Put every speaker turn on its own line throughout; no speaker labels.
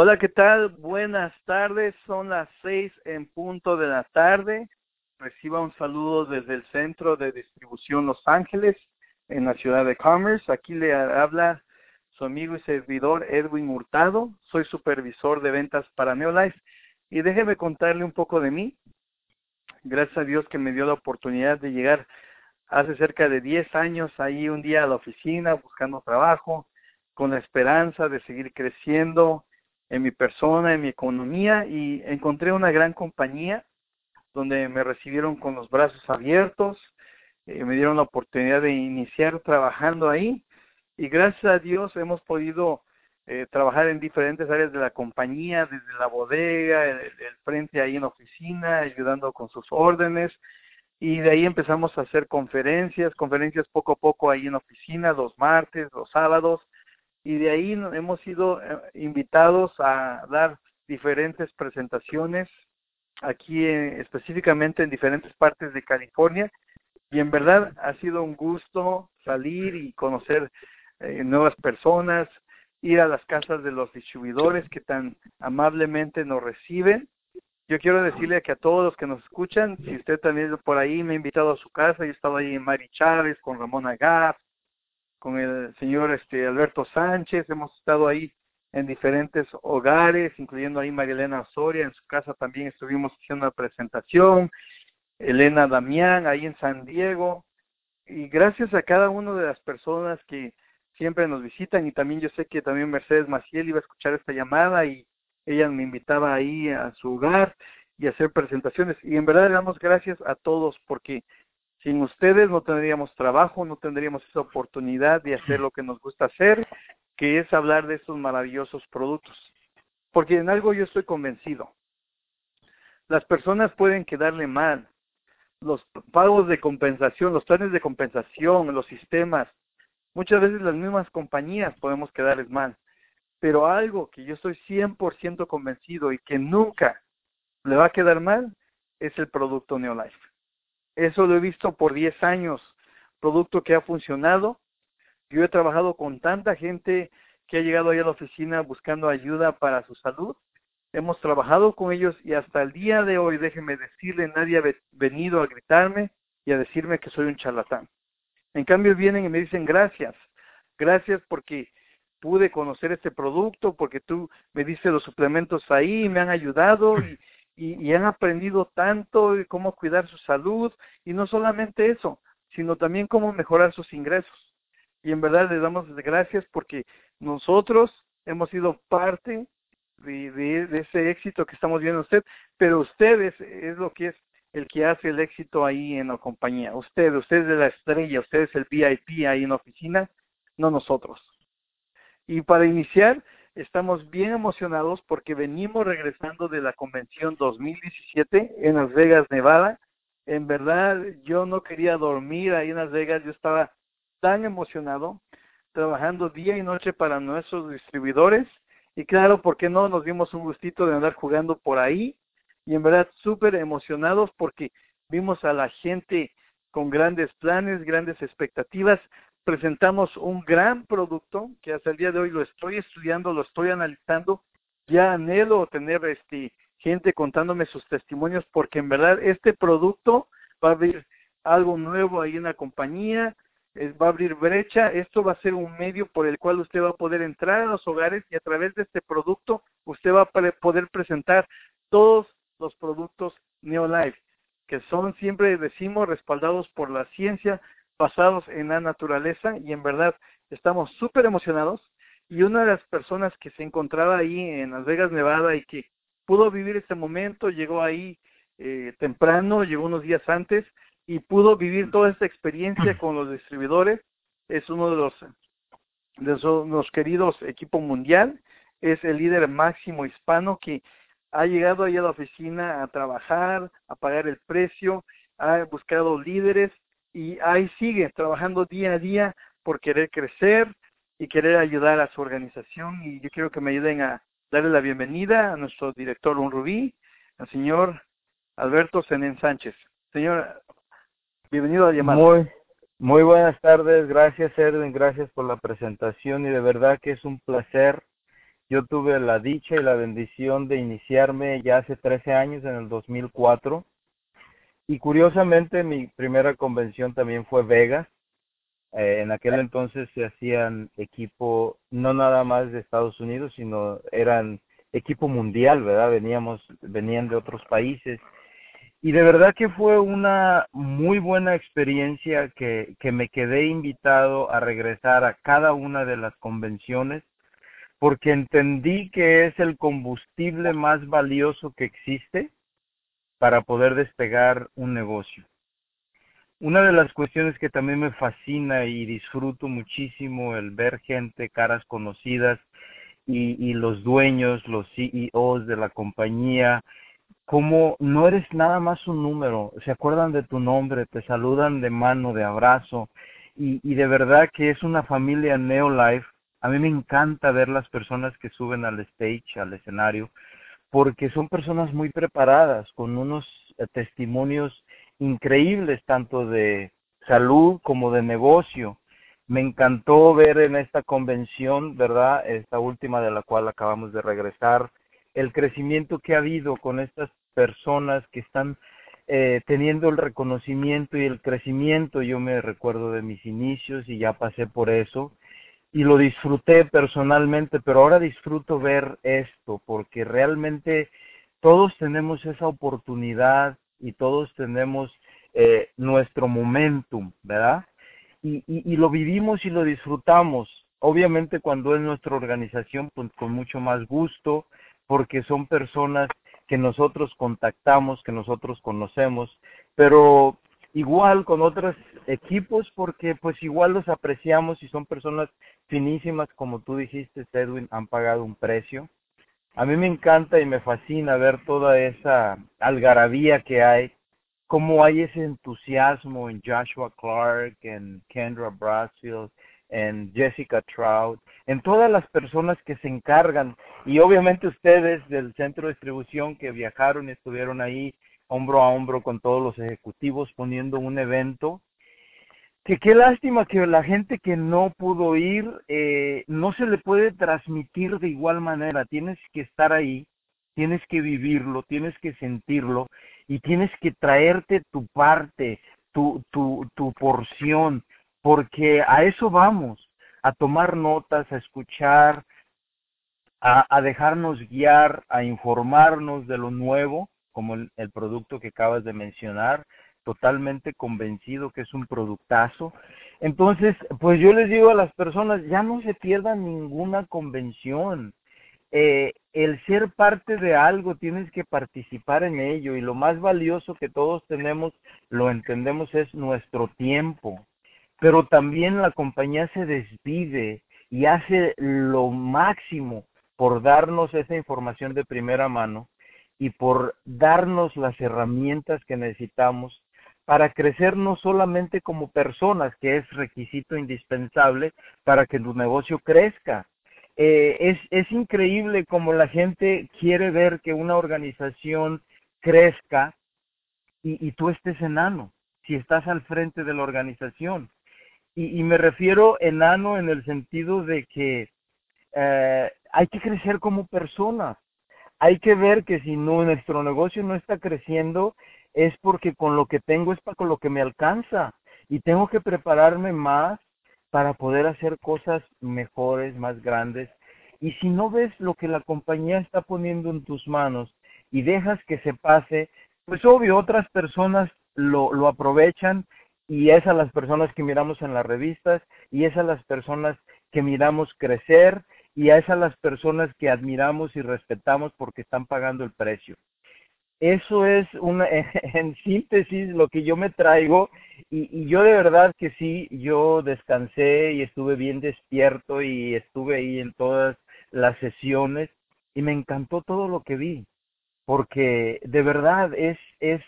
Hola, ¿qué tal? Buenas tardes, son las seis en punto de la tarde. Reciba un saludo desde el Centro de Distribución Los Ángeles, en la ciudad de Commerce. Aquí le habla su amigo y servidor Edwin Hurtado. Soy supervisor de ventas para Neolife. Y déjeme contarle un poco de mí. Gracias a Dios que me dio la oportunidad de llegar hace cerca de 10 años ahí un día a la oficina buscando trabajo, con la esperanza de seguir creciendo en mi persona, en mi economía y encontré una gran compañía donde me recibieron con los brazos abiertos, eh, me dieron la oportunidad de iniciar trabajando ahí y gracias a Dios hemos podido eh, trabajar en diferentes áreas de la compañía, desde la bodega, el, el, frente ahí en oficina, ayudando con sus órdenes. Y de ahí empezamos a hacer conferencias, conferencias poco a poco ahí en oficina, los martes, los sábados. Y de ahí hemos sido eh, invitados a dar diferentes presentaciones aquí eh, específicamente en diferentes partes de California. Y en verdad ha sido un gusto salir y conocer eh, nuevas personas, ir a las casas de los distribuidores que tan amablemente nos reciben. Yo quiero decirle que a todos los que nos escuchan, si usted también por ahí me ha invitado a su casa, yo he estado ahí en Mari Chávez, con Ramón Agaf, con el señor este Alberto Sánchez, hemos estado ahí en diferentes hogares, incluyendo ahí Marilena Soria, en su casa también estuvimos haciendo una presentación, Elena Damián ahí en San Diego, y gracias a cada una de las personas que siempre nos visitan. Y también yo sé que también Mercedes Maciel iba a escuchar esta llamada y ella me invitaba ahí a su hogar y a hacer presentaciones. Y en verdad le damos gracias a todos porque sin ustedes no tendríamos trabajo, no tendríamos esa oportunidad de hacer lo que nos gusta hacer, que es hablar de estos maravillosos productos. Porque en algo yo estoy convencido. Las personas pueden quedarle mal. Los pagos de compensación, los planes de compensación, los sistemas, Muchas veces las mismas compañías podemos quedarles mal, pero algo que yo estoy 100% convencido y que nunca le va a quedar mal es el producto Neolife. Eso lo he visto por 10 años, producto que ha funcionado. Yo he trabajado con tanta gente que ha llegado ahí a la oficina buscando ayuda para su salud. Hemos trabajado con ellos y hasta el día de hoy, déjenme decirle, nadie ha venido a gritarme y a decirme que soy un charlatán. En cambio vienen y me dicen gracias, gracias porque pude conocer este producto, porque tú me diste los suplementos ahí, me han ayudado y, y, han aprendido tanto de cómo cuidar su salud y no solamente eso, sino también cómo mejorar sus ingresos. Y en verdad les damos gracias porque nosotros hemos sido parte de, de, de ese éxito que estamos viendo usted, pero ustedes es lo que es el que hace el éxito ahí en la compañía. Usted, usted es la estrella, usted es el VIP ahí en la oficina, no nosotros. Y para iniciar, estamos bien emocionados porque venimos regresando de la convención 2017 en Las Vegas, Nevada. En verdad, yo no quería dormir ahí en Las Vegas, yo estaba tan emocionado, trabajando día y noche para nuestros distribuidores. Y claro, ¿por qué no? Nos dimos un gustito de andar jugando por ahí y en verdad súper emocionados porque vimos a la gente con grandes planes, grandes expectativas. Presentamos un gran producto que hasta el día de hoy lo estoy estudiando, lo estoy analizando. Ya anhelo tener este gente contándome sus testimonios porque en verdad este producto va a abrir algo nuevo ahí en la compañía, va a abrir brecha, esto va a ser un medio por el cual usted va a poder entrar a los hogares y a través de este producto usted va a poder presentar todos los productos Neolife, que son siempre decimos respaldados por la ciencia, basados en la naturaleza y en verdad estamos súper emocionados. Y una de las personas que se encontraba ahí en Las Vegas, Nevada y que pudo vivir este momento, llegó ahí eh, temprano, llegó unos días antes y pudo vivir toda esta experiencia con los distribuidores. Es uno de los, de los queridos equipo mundial, es el líder máximo hispano que ha llegado ahí a la oficina a trabajar, a pagar el precio, ha buscado líderes y ahí sigue trabajando día a día por querer crecer y querer ayudar a su organización y yo quiero que me ayuden a darle la bienvenida a nuestro director Un Rubí, al señor Alberto Zenén Sánchez. Señor, bienvenido a la llamada.
Muy, buenas tardes, gracias Erwin, gracias por la presentación y de verdad que es un placer Yo tuve la dicha y la bendición de iniciarme ya hace 13 años, en el 2004. Y curiosamente mi primera convención también fue Vegas. Eh, en aquel entonces se hacían equipo no nada más de Estados Unidos, sino eran equipo mundial, ¿verdad? Veníamos, venían de otros países. Y de verdad que fue una muy buena experiencia que, que me quedé invitado a regresar a cada una de las convenciones porque entendí que es el combustible más valioso que existe para poder despegar un negocio. Una de las cuestiones que también me fascina y disfruto muchísimo el ver gente, caras conocidas y, los dueños, los CEOs de la compañía, como no eres nada más un número, se acuerdan de tu nombre, te saludan de mano, de abrazo, y, de verdad que es una familia Neolife. A mí me encanta ver las personas que suben al stage, al escenario, porque son personas muy preparadas, con unos eh, testimonios increíbles, tanto de salud como de negocio. Me encantó ver en esta convención, ¿verdad? Esta última de la cual acabamos de regresar, el crecimiento que ha habido con estas personas que están eh, teniendo el reconocimiento y el crecimiento. Yo me recuerdo de mis inicios y ya pasé por eso y lo disfruté personalmente, pero ahora disfruto ver esto porque realmente todos tenemos esa oportunidad y todos tenemos eh, nuestro momentum, ¿verdad? Y, y, lo vivimos y lo disfrutamos. Obviamente cuando es nuestra organización, pues con mucho más gusto, porque son personas que nosotros contactamos, que nosotros conocemos, pero igual con otros equipos porque pues igual los apreciamos y son personas finísimas como tú dijiste Edwin han pagado un precio. A mí me encanta y me fascina ver toda esa algarabía que hay cómo hay ese entusiasmo en Joshua Clark en Kendra Brassfield en Jessica Trout en todas las personas que se encargan. Y obviamente ustedes del centro de distribución que viajaron y estuvieron ahí hombro a hombro con todos los ejecutivos poniendo un evento. Que qué lástima que la gente que no pudo ir eh, no se le puede transmitir de igual manera. Tienes que estar ahí, tienes que vivirlo, tienes que sentirlo y tienes que traerte tu parte, tu, tu, tu porción, porque a eso vamos, a tomar notas, a escuchar, a, a dejarnos guiar, a informarnos de lo nuevo como el, producto que acabas de mencionar, totalmente convencido que es un productazo. Entonces, pues yo les digo a las personas, ya no se pierdan ninguna convención. Eh, el ser parte de algo, tienes que participar en ello y lo más valioso que todos tenemos, lo entendemos, es nuestro tiempo. Pero también la compañía se despide y hace lo máximo por darnos esa información de primera mano y por darnos las herramientas que necesitamos para crecer no solamente como personas, que es requisito indispensable para que tu negocio crezca. Eh, es, es increíble como la gente quiere ver que una organización crezca y, y tú estés enano, si estás al frente de la organización. Y, y me refiero enano en el sentido de que eh, hay que crecer como personas hay que ver que si no, nuestro negocio no está creciendo, es porque con lo que tengo es para con lo que me alcanza. Y tengo que prepararme más para poder hacer cosas mejores, más grandes. Y si no ves lo que la compañía está poniendo en tus manos y dejas que se pase, pues obvio, otras personas lo, lo aprovechan y es a las personas que miramos en las revistas y es a las personas que miramos crecer y a esas las personas que admiramos y respetamos porque están pagando el precio. Eso es una, en síntesis lo que yo me traigo y, y, yo de verdad que sí, yo descansé y estuve bien despierto y estuve ahí en todas las sesiones y me encantó todo lo que vi porque de verdad es, es,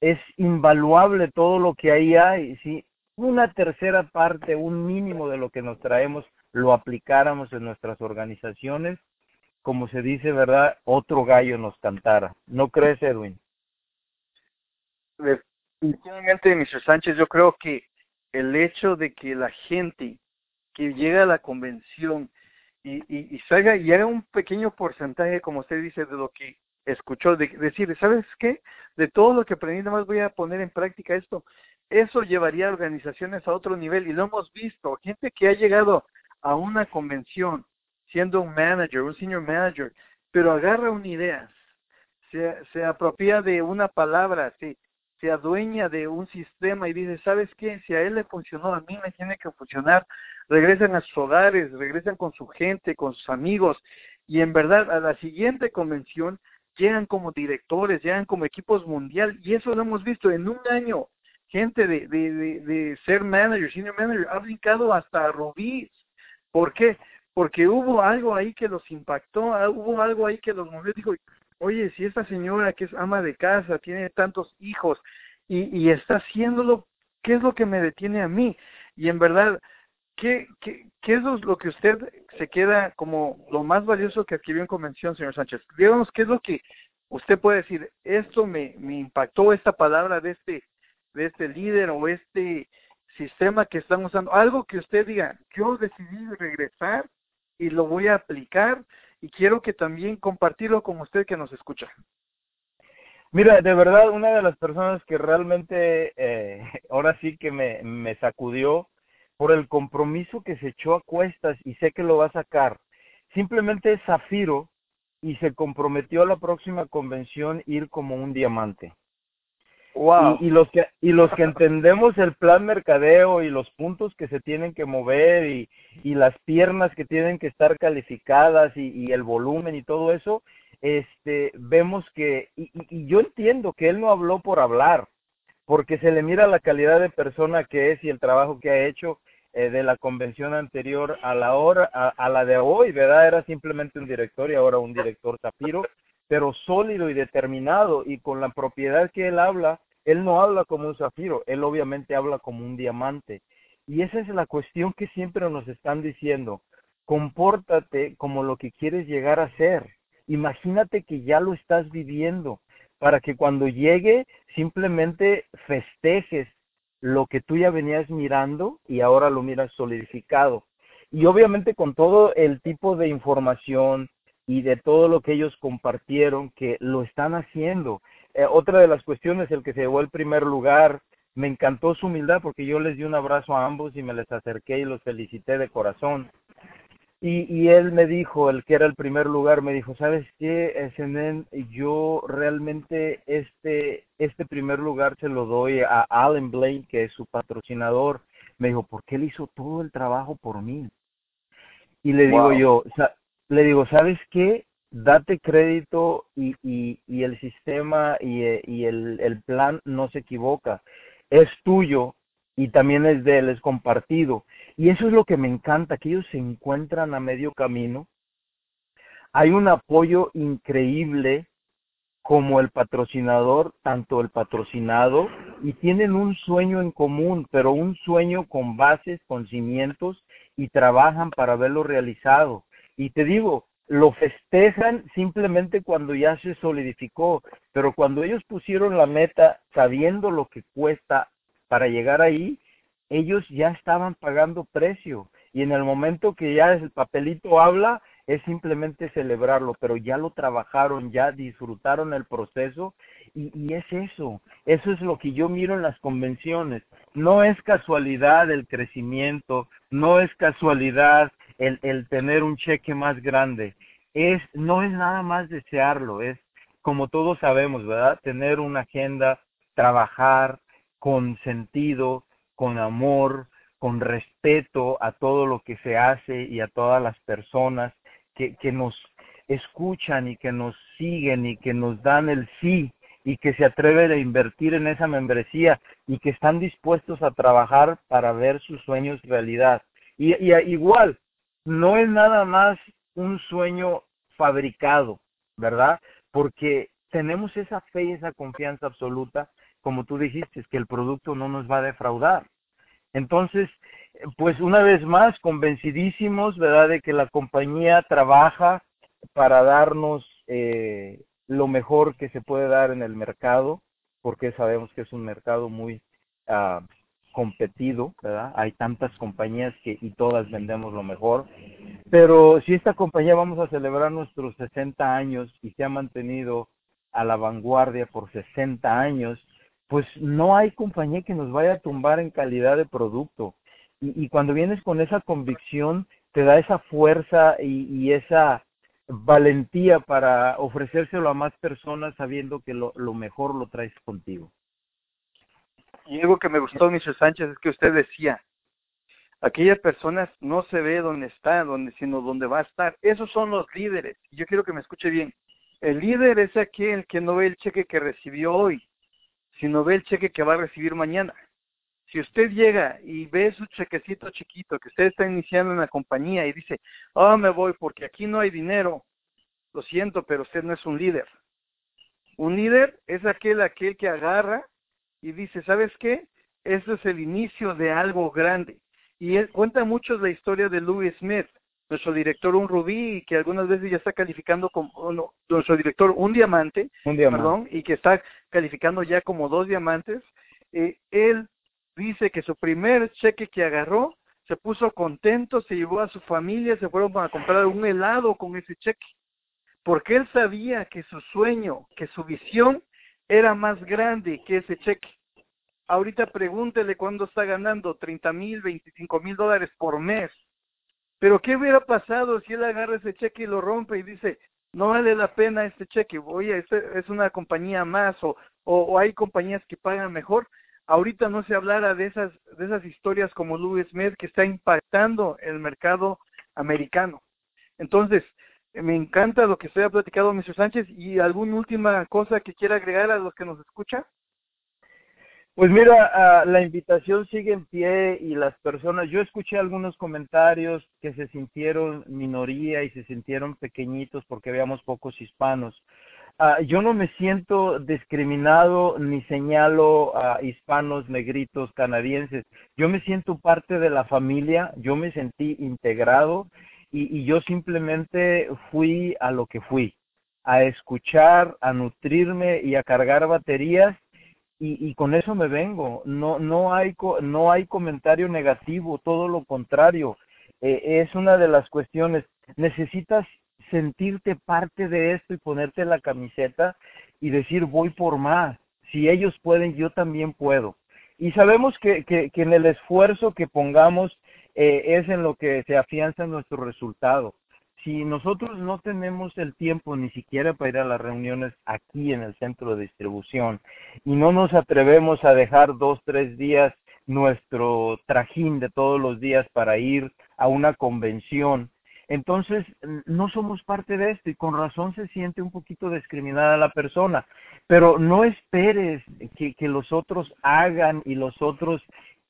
es invaluable todo lo que ahí hay, sí, una tercera parte, un mínimo de lo que nos traemos lo aplicáramos en nuestras organizaciones, como se dice, ¿verdad? Otro gallo nos cantara. ¿No crees, Edwin?
Definitivamente, Mr. Sánchez, yo creo que el hecho de que la gente que llega a la convención y, y, y salga y haga un pequeño porcentaje, como usted dice, de lo que escuchó, de decir, ¿sabes qué? De todo lo que aprendí, nada más voy a poner en práctica esto. Eso llevaría a organizaciones a otro nivel y lo hemos visto. Gente que ha llegado a una convención siendo un manager, un senior manager, pero agarra una idea, se, se apropia de una palabra, se, se adueña de un sistema y dice, ¿sabes qué? Si a él le funcionó, a mí me tiene que funcionar. Regresan a sus hogares, regresan con su gente, con sus amigos y en verdad a la siguiente convención llegan como directores, llegan como equipos mundial y eso lo hemos visto en un año. Gente de, de, de, de ser manager, senior manager, ha brincado hasta rubíes. ¿Por qué? Porque hubo algo ahí que los impactó, ah, hubo algo ahí que los movió. Dijo, oye, si esta señora que es ama de casa, tiene tantos hijos y, y está haciéndolo, ¿qué es lo que me detiene a mí? Y en verdad, ¿qué, qué, qué es lo que usted se queda como lo más valioso que adquirió en convención, señor Sánchez? Díganos qué es lo que usted puede decir, esto me, me impactó, esta palabra de este, de este líder o este sistema que están usando, algo que usted diga, yo decidí regresar y lo voy a aplicar y quiero que también compartirlo con usted que nos escucha.
Mira, de verdad, una de las personas que realmente eh, ahora sí que me, me sacudió por el compromiso que se echó a cuestas y sé que lo va a sacar. Simplemente es Zafiro y se comprometió a la próxima convención ir como un diamante. Y, los que y los que entendemos el plan mercadeo y los puntos que se tienen que mover y, y las piernas que tienen que estar calificadas y, el volumen y todo eso, este vemos que y, y, yo entiendo que él no habló por hablar, porque se le mira la calidad de persona que es y el trabajo que ha hecho eh, de la convención anterior a la hora a la de hoy, ¿verdad? Era simplemente un director y ahora un director Tapiro, pero sólido y determinado y con la propiedad que él habla él no habla como un zafiro, él obviamente habla como un diamante. Y esa es la cuestión que siempre nos están diciendo. Compórtate como lo que quieres llegar a ser. Imagínate que ya lo estás viviendo para que cuando llegue simplemente festejes lo que tú ya venías mirando y ahora lo miras solidificado. Y obviamente con todo el tipo de información y de todo lo que ellos compartieron que lo están haciendo eh, otra de las cuestiones, el que se llevó el primer lugar, me encantó su humildad porque yo les di un abrazo a ambos y me les acerqué y los felicité de corazón. Y, y él me dijo, el que era el primer lugar, me dijo, ¿sabes qué, SNN? Yo realmente este, este primer lugar se lo doy a Alan Blaine, que es su patrocinador. Me dijo, porque él hizo todo el trabajo por mí. Y le wow. digo yo, le digo, ¿sabes qué? Date crédito y, el sistema y, y el, el, plan no se equivoca. Es tuyo y también es de él, es compartido. Y eso es lo que me encanta, que ellos se encuentran a medio camino. Hay un apoyo increíble como el patrocinador, tanto el patrocinado, y tienen un sueño en común, pero un sueño con bases, con cimientos, y trabajan para verlo realizado. Y te digo, lo festejan simplemente cuando ya se solidificó, pero cuando ellos pusieron la meta sabiendo lo que cuesta para llegar ahí, ellos ya estaban pagando precio y en el momento que ya el papelito habla es simplemente celebrarlo, pero ya lo trabajaron, ya disfrutaron el proceso y, y, es eso, eso es lo que yo miro en las convenciones. No es casualidad el crecimiento, no es casualidad el, el tener un cheque más grande. Es, no es nada más desearlo, es como todos sabemos, ¿verdad? Tener una agenda, trabajar con sentido, con amor, con respeto a todo lo que se hace y a todas las personas que, que nos escuchan y que nos siguen y que nos dan el sí y que se atreven a invertir en esa membresía y que están dispuestos a trabajar para ver sus sueños realidad. Y, y igual, no es nada más un sueño fabricado, ¿verdad? Porque tenemos esa fe y esa confianza absoluta, como tú dijiste, que el producto no nos va a defraudar. Entonces, pues una vez más, convencidísimos, ¿verdad?, de que la compañía trabaja para darnos eh, lo mejor que se puede dar en el mercado, porque sabemos que es un mercado muy uh, competido, ¿verdad? Hay tantas compañías que y todas vendemos lo mejor, Pero si esta compañía vamos a celebrar nuestros 60 años y se ha mantenido a la vanguardia por 60 años, pues no hay compañía que nos vaya a tumbar en calidad de producto. Y, cuando vienes con esa convicción, te da esa fuerza y, y esa valentía para ofrecérselo a más personas sabiendo que lo, lo mejor lo traes contigo.
Y algo que me gustó, Mr. Sánchez, es que usted decía, aquella persona no se ve donde está, donde, sino donde va a estar. Esos son los líderes. Yo quiero que me escuche bien. El líder es aquel que no ve el cheque que recibió hoy, sino ve el cheque que va a recibir mañana. Si usted llega y ve su chequecito chiquito que usted está iniciando en la compañía y dice, oh, me voy porque aquí no hay dinero, lo siento, pero usted no es un líder. Un líder es aquel, aquel que agarra y dice, ¿sabes qué? Este es el inicio de algo grande. Y él cuenta mucho la historia de Louis Smith, nuestro director un rubí, que algunas veces ya está calificando como, nuestro director un diamante,
un diamante.
Perdón, y que está calificando ya como dos diamantes. Eh, él dice que su primer cheque que agarró, se puso contento, se llevó a su familia, se fueron a comprar un helado con ese cheque, porque él sabía que su sueño, que su visión era más grande que ese cheque. Ahorita pregúntele cuándo está ganando 30 mil, 25 mil dólares por mes. Pero ¿qué hubiera pasado si él agarra ese cheque y lo rompe y dice, no vale la pena este cheque, oye, este es una compañía más o, hay compañías que pagan mejor? ahorita no se hablara de esas, de esas historias como Louis Smith que está impactando el mercado americano. Entonces, me encanta lo que usted ha platicado, Mr. Sánchez, y alguna última cosa que quiera agregar a los que nos escuchan.
Pues mira, uh, la invitación sigue en pie y las personas, yo escuché algunos comentarios que se sintieron minoría y se sintieron pequeñitos porque veamos pocos hispanos. Uh, yo no me siento discriminado ni señalo a hispanos, negritos, canadienses. Yo me siento parte de la familia, yo me sentí integrado y yo simplemente fui a lo que fui, a escuchar, a nutrirme y a cargar baterías y, y, con eso me vengo. No, no, hay, no hay comentario negativo, todo lo contrario. Eh, es una de las cuestiones. Necesitas sentirte parte de esto y ponerte la camiseta y decir voy por más. Si ellos pueden, yo también puedo. Y sabemos que, que, que en el esfuerzo que pongamos eh, es en lo que se afianza nuestro resultado. Si nosotros no tenemos el tiempo ni siquiera para ir a las reuniones aquí en el centro de distribución y no nos atrevemos a dejar dos, tres días nuestro trajín de todos los días para ir a una convención, entonces, no somos parte de esto y con razón se siente un poquito discriminada la persona. Pero no esperes que, que los otros hagan y los otros,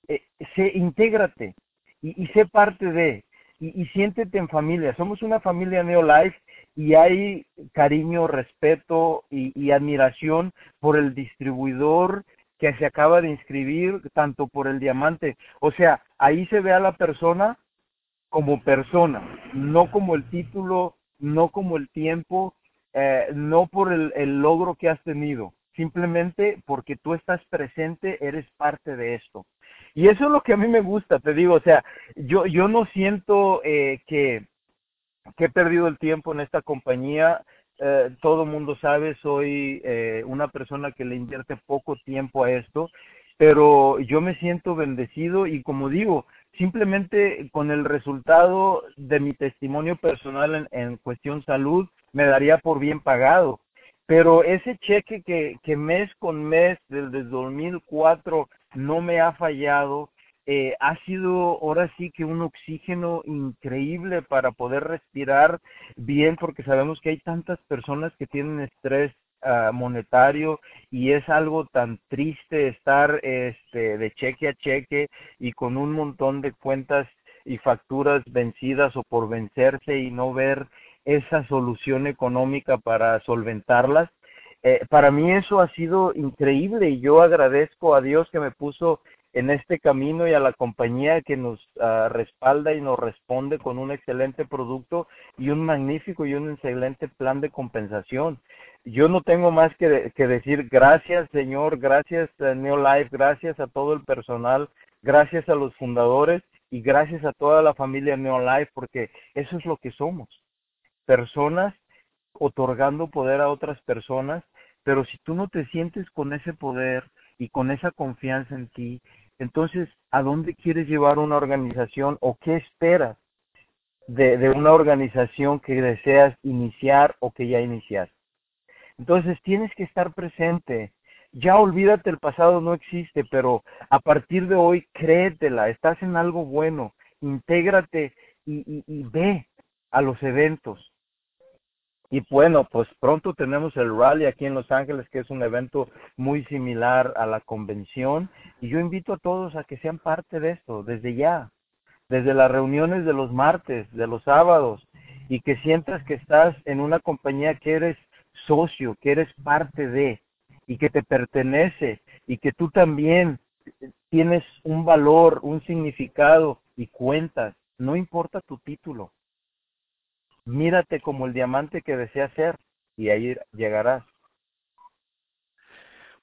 eh, se, intégrate y, y sé parte de, y, y, siéntete en familia. Somos una familia Neolife y hay cariño, respeto y, admiración por el distribuidor que se acaba de inscribir, tanto por el diamante. O sea, ahí se ve a la persona como persona, no como el título, no como el tiempo, eh, no por el, el logro que has tenido, simplemente porque tú estás presente, eres parte de esto. Y eso es lo que a mí me gusta, te digo, o sea, yo, yo no siento eh, que, he perdido el tiempo en esta compañía, eh, todo mundo sabe, soy eh, una persona que le invierte poco tiempo a esto, pero yo me siento bendecido y como digo, simplemente con el resultado de mi testimonio personal en, en, cuestión salud, me daría por bien pagado. Pero ese cheque que, que mes con mes desde 2004 no me ha fallado, eh, ha sido ahora sí que un oxígeno increíble para poder respirar bien, porque sabemos que hay tantas personas que tienen estrés uh, monetario y es algo tan triste estar este de cheque a cheque y con un montón de cuentas y facturas vencidas o por vencerse y no ver esa solución económica para solventarlas. Eh, para mí eso ha sido increíble y yo agradezco a Dios que me puso en este camino y a la compañía que nos uh, respalda y nos responde con un excelente producto y un magnífico y un excelente plan de compensación. Yo no tengo más que, de, que decir gracias Señor, gracias a Neolife, gracias a todo el personal, gracias a los fundadores y gracias a toda la familia Neolife porque eso es lo que somos. Personas otorgando poder a otras personas, pero si tú no te sientes con ese poder y con esa confianza en ti, entonces, ¿a dónde quieres llevar una organización o qué esperas de, una organización que deseas iniciar o que ya iniciaste? Entonces, tienes que estar presente, ya olvídate el pasado no existe, pero a partir de hoy créetela, estás en algo bueno, intégrate y, ve a los eventos. Y bueno, pues pronto tenemos el rally aquí en Los Ángeles, que es un evento muy similar a la convención. Y yo invito a todos a que sean parte de esto, desde ya, desde las reuniones de los martes, de los sábados, y que sientas que estás en una compañía que eres socio, que eres parte de, y que te pertenece y que tú también tienes un valor, un significado y cuentas, no importa tu título. Mírate como el diamante que deseas ser y ahí llegarás.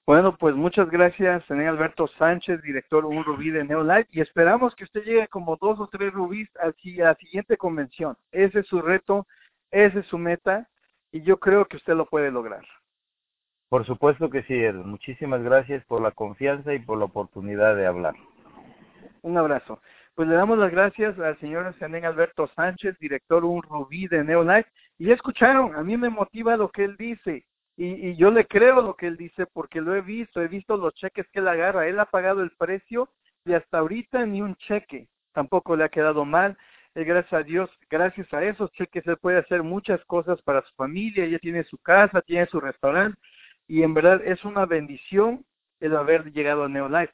Bueno, pues muchas gracias, señor Alberto Sánchez, director Un Rubí de Neolife, y esperamos que usted llegue como dos o tres rubíes a la siguiente convención. Ese es su reto, ese es su meta, y yo creo que usted lo puede lograr.
Por supuesto que sí, Muchísimas gracias por la confianza y por la oportunidad de hablar.
Un abrazo. Pues le damos las gracias al señor Zenén Alberto Sánchez, director Un Rubí de Neolife. Y escucharon, a mí me motiva lo que él dice. Y, yo le creo lo que él dice porque lo he visto, he visto los cheques que él agarra. Él ha pagado el precio y hasta ahorita ni un cheque tampoco le ha quedado mal. Y gracias a Dios, gracias a esos cheques, él puede hacer muchas cosas para su familia. Ya tiene su casa, tiene su restaurante y en verdad es una bendición el haber llegado a Neolife.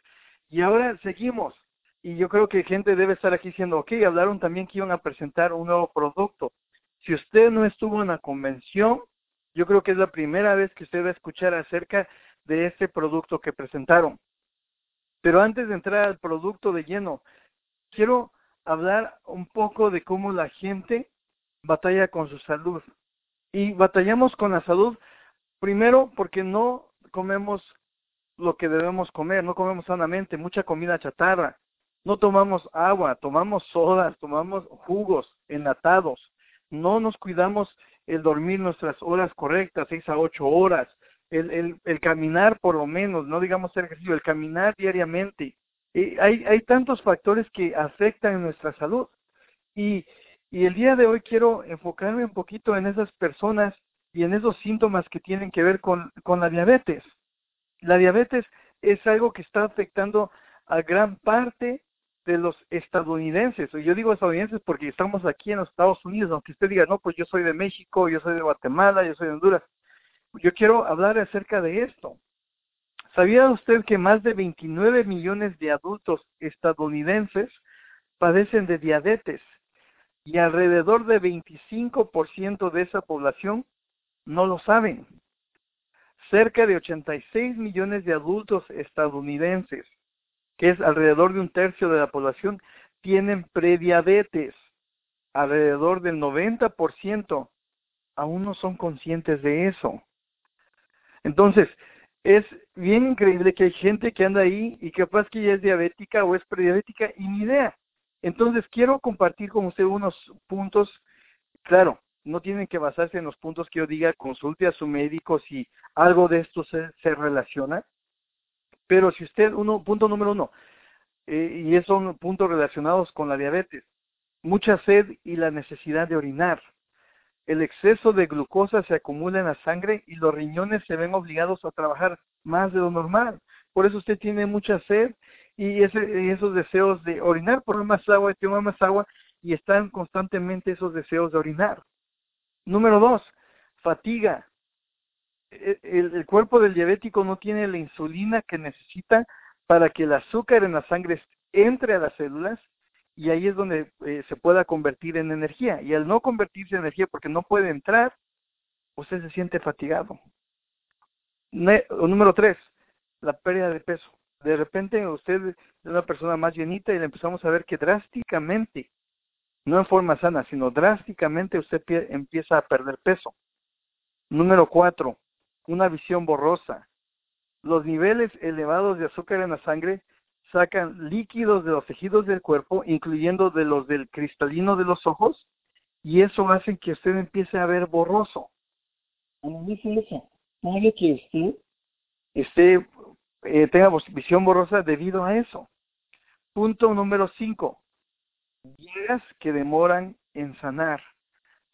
Y ahora seguimos. Y yo creo que gente debe estar aquí diciendo, ok, hablaron también que iban a presentar un nuevo producto. Si usted no estuvo en la convención, yo creo que es la primera vez que usted va a escuchar acerca de este producto que presentaron. Pero antes de entrar al producto de lleno, quiero hablar un poco de cómo la gente batalla con su salud. Y batallamos con la salud Primero, porque no comemos lo que debemos comer, no comemos sanamente, mucha comida chatarra, no tomamos agua, tomamos sodas, tomamos jugos enlatados, no nos cuidamos el dormir nuestras horas correctas, seis a ocho horas, el, el, el caminar por lo menos, no digamos ser ejercicio, el caminar diariamente. Hay, hay tantos factores que afectan nuestra salud. Y, y el día de hoy quiero enfocarme un poquito en esas personas y en esos síntomas que tienen que ver con, con la diabetes. La diabetes es algo que está afectando a gran parte de los estadounidenses. Yo digo estadounidenses porque estamos aquí en los Estados Unidos, aunque usted diga, no, pues yo soy de México, yo soy de Guatemala, yo soy de Honduras. Yo quiero hablar acerca de esto. ¿Sabía usted que más de 29 millones de adultos estadounidenses padecen de diabetes y alrededor de 25% de esa población no lo saben. Cerca de 86 millones de adultos estadounidenses, que es alrededor de un tercio de la población, tienen prediabetes. Alrededor del 90% aún no son conscientes de eso. Entonces, es bien increíble que hay gente que anda ahí y capaz que ya es diabética o es prediabética y ni idea. Entonces, quiero compartir con usted unos puntos, claro, no tienen que basarse en los puntos que yo diga, consulte a su médico si algo de esto se, se relaciona. Pero si usted, uno, punto número uno, eh, y son puntos relacionados con la diabetes, mucha sed y la necesidad de orinar. El exceso de glucosa se acumula en la sangre y los riñones se ven obligados a trabajar más de lo normal. Por eso usted tiene mucha sed y, esos deseos de orinar, por más agua, toma más agua y están constantemente esos deseos de orinar. Número dos, fatiga. E, el, cuerpo del diabético no tiene la insulina que necesita para que el azúcar en la sangre entre a las células y ahí es donde eh, se pueda convertir en energía. Y al no convertirse en energía porque no puede entrar, usted se siente fatigado. número tres, la pérdida de peso. De repente usted es una persona más llenita y le empezamos a ver que drásticamente no en forma sana, sino drásticamente usted empieza a perder peso. Número cuatro, una visión borrosa. Los niveles elevados de azúcar en la sangre sacan líquidos de los tejidos del cuerpo, incluyendo de los del cristalino de los ojos, y eso hace que usted empiece a ver borroso. dice eso, puede que usted esté, eh, tenga visión borrosa debido a eso. Punto número 5. Días que demoran en sanar.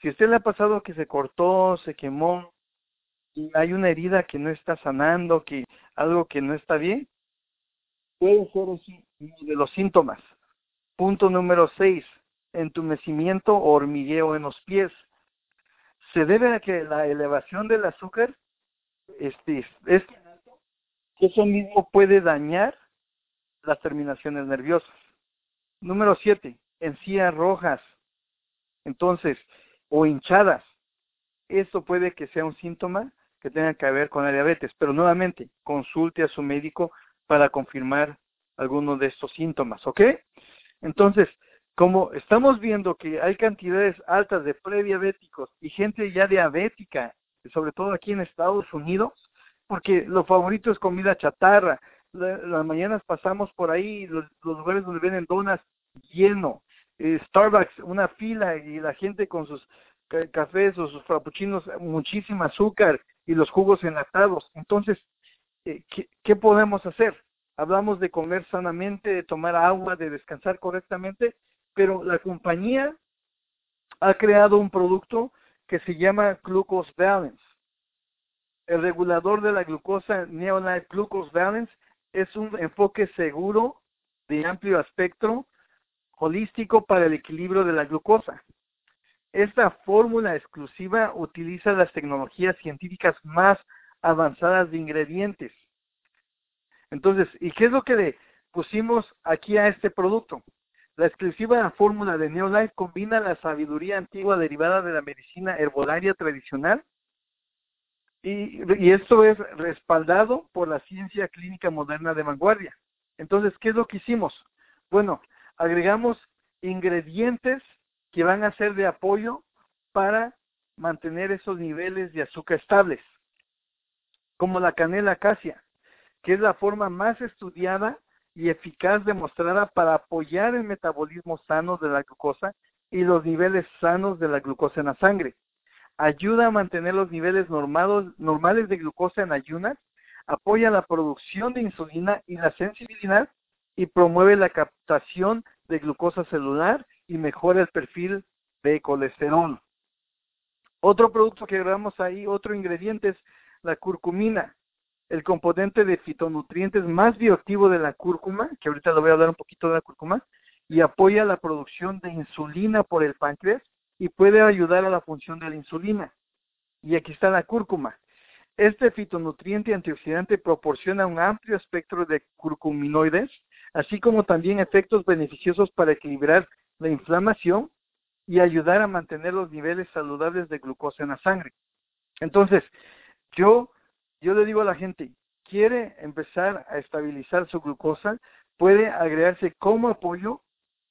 Si usted le ha pasado que se cortó, se quemó, hay una herida que no está sanando, que algo que no está bien, puede ser uno de los síntomas. Punto número 6. Entumecimiento o hormigueo en los pies. Se debe a que la elevación del azúcar este, es eso mismo puede dañar las terminaciones nerviosas. Número 7. Encías rojas. Entonces, o hinchadas. Esto puede que sea un síntoma que tenga que ver con la diabetes, pero nuevamente consulte a su médico para confirmar alguno de estos síntomas, ¿ok? Entonces, como estamos viendo que hay cantidades altas de prediabéticos y gente ya diabética, sobre todo aquí en Estados Unidos, porque lo favorito es comida chatarra. las mañanas pasamos por ahí, los, lugares donde venden donas lleno, eh, Starbucks, una fila y la gente con sus cafés o sus frappuccinos, muchísimo azúcar y los jugos enlatados. Entonces, eh, ¿qué, ¿qué podemos hacer? Hablamos de comer sanamente, de tomar agua, de descansar correctamente, pero la compañía ha creado un producto que se llama Glucose Balance. El regulador de la glucosa Neolife Glucose Balance es un enfoque seguro de amplio espectro holístico para el equilibrio de la glucosa. Esta fórmula exclusiva utiliza las tecnologías científicas más avanzadas de ingredientes. Entonces, ¿y qué es lo que le pusimos aquí a este producto? La exclusiva fórmula de Neolife combina la sabiduría antigua derivada de la medicina herbolaria tradicional y, y, esto es respaldado por la ciencia clínica moderna de vanguardia. Entonces, ¿qué es lo que hicimos? Bueno, agregamos ingredientes que van a ser de apoyo para mantener esos niveles de azúcar estables, como la canela acacia, que es la forma más estudiada y eficaz demostrada para apoyar el metabolismo sano de la glucosa y los niveles sanos de la glucosa en la sangre. Ayuda a mantener los niveles normales de glucosa en ayunas, apoya la producción de insulina y la sensibilidad y promueve la captación de glucosa celular y mejora el perfil de colesterol. Otro producto que agregamos ahí, otro ingrediente es la curcumina, el componente de fitonutrientes más bioactivo de la cúrcuma, que ahorita le voy a hablar un poquito de la cúrcuma, y apoya la producción de insulina por el páncreas y puede ayudar a la función de la insulina. Y aquí está la cúrcuma. Este fitonutriente antioxidante proporciona un amplio espectro de curcuminoides, así como también efectos beneficiosos para equilibrar la inflamación y ayudar a mantener los niveles saludables de glucosa en la sangre. Entonces, yo, yo le digo a la gente, quiere empezar a estabilizar su glucosa, puede agregarse como apoyo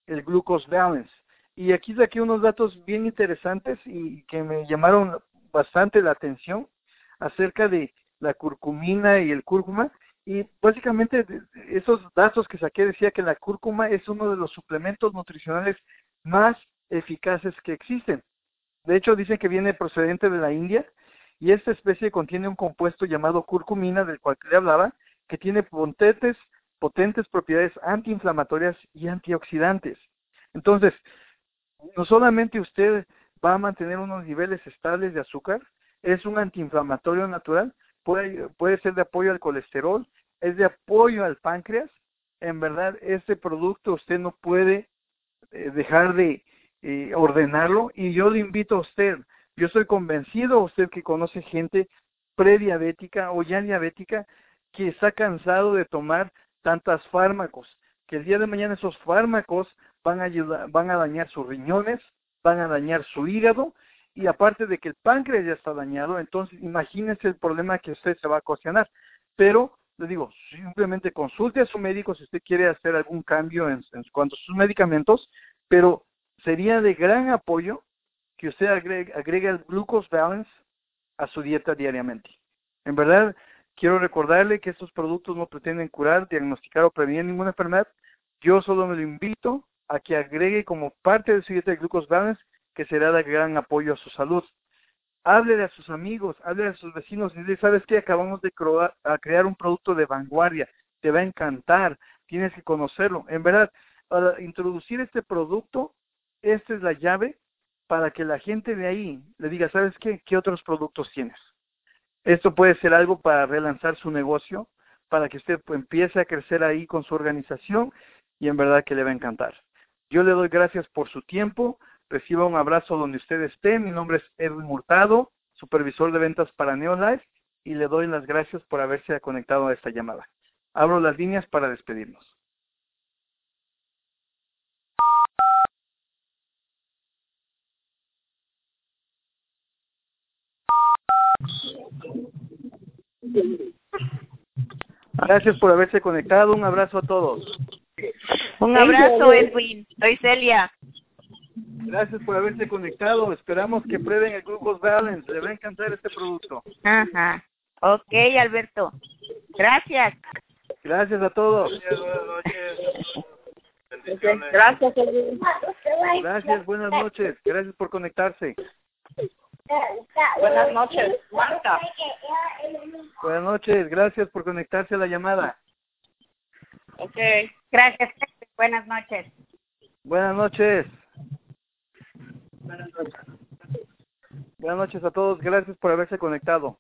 el glucose balance. Y aquí saqué unos datos bien interesantes y que me llamaron bastante la atención acerca de la curcumina y el cúrcuma. Y básicamente esos datos que saqué decía que la cúrcuma es uno de los suplementos nutricionales más eficaces que existen. De hecho, dicen que viene procedente de la India y esta especie contiene un compuesto llamado curcumina, del cual le hablaba, que tiene potentes, potentes propiedades antiinflamatorias y antioxidantes. Entonces, no solamente usted va a mantener unos niveles estables de azúcar, es un antiinflamatorio natural, puede, puede ser de apoyo al colesterol, es de apoyo al páncreas. En verdad, este producto usted no puede eh, dejar de eh, ordenarlo y yo le invito a usted, yo estoy convencido, usted que conoce gente prediabética o ya diabética, que está cansado de tomar tantos fármacos, que el día de mañana esos fármacos van a ayudar, van a dañar sus riñones, van a dañar su hígado y aparte de que el páncreas ya está dañado, entonces imagínense el problema que usted se va a ocasionar. Pero, le digo, simplemente consulte a su médico si usted quiere hacer algún cambio en, cuanto a sus medicamentos, pero sería de gran apoyo que usted agregue, el glucose balance a su dieta diariamente. En verdad, Quiero recordarle que estos productos no pretenden curar, diagnosticar o prevenir ninguna enfermedad. Yo solo me lo invito a que agregue como parte de su dieta de glucose balance, que será de gran apoyo a su salud. Hable a sus amigos, hable a sus vecinos y dile, ¿sabes qué? Acabamos de crear un producto de vanguardia, te va a encantar, tienes que conocerlo. En verdad, para introducir este producto, esta es la llave para que la gente de ahí le diga, ¿sabes qué? ¿Qué otros productos tienes? Esto puede ser algo para relanzar su negocio, para que usted empiece a crecer ahí con su organización y en verdad que le va a encantar. Yo le doy gracias por su tiempo. Reciba un abrazo donde usted esté. Mi nombre es Edwin Murtado, supervisor de ventas para Neolife, y le doy las gracias por haberse conectado a esta llamada. Abro las líneas para despedirnos. Gracias por haberse conectado. Un abrazo a todos.
Un abrazo, Edwin. Soy Celia.
Gracias por haberse conectado. Esperamos que prueben el Glucose Balance. Le va a encantar este producto.
Ajá. Ok, Alberto. Gracias.
Gracias a todos.
Gracias, Edwin.
Gracias, buenas noches. Gracias por conectarse.
Buenas noches, Marta.
Buenas noches, gracias por conectarse a la llamada.
Ok, gracias. Buenas noches.
Buenas noches. Buenas noches. Buenas noches a todos, gracias por haberse conectado.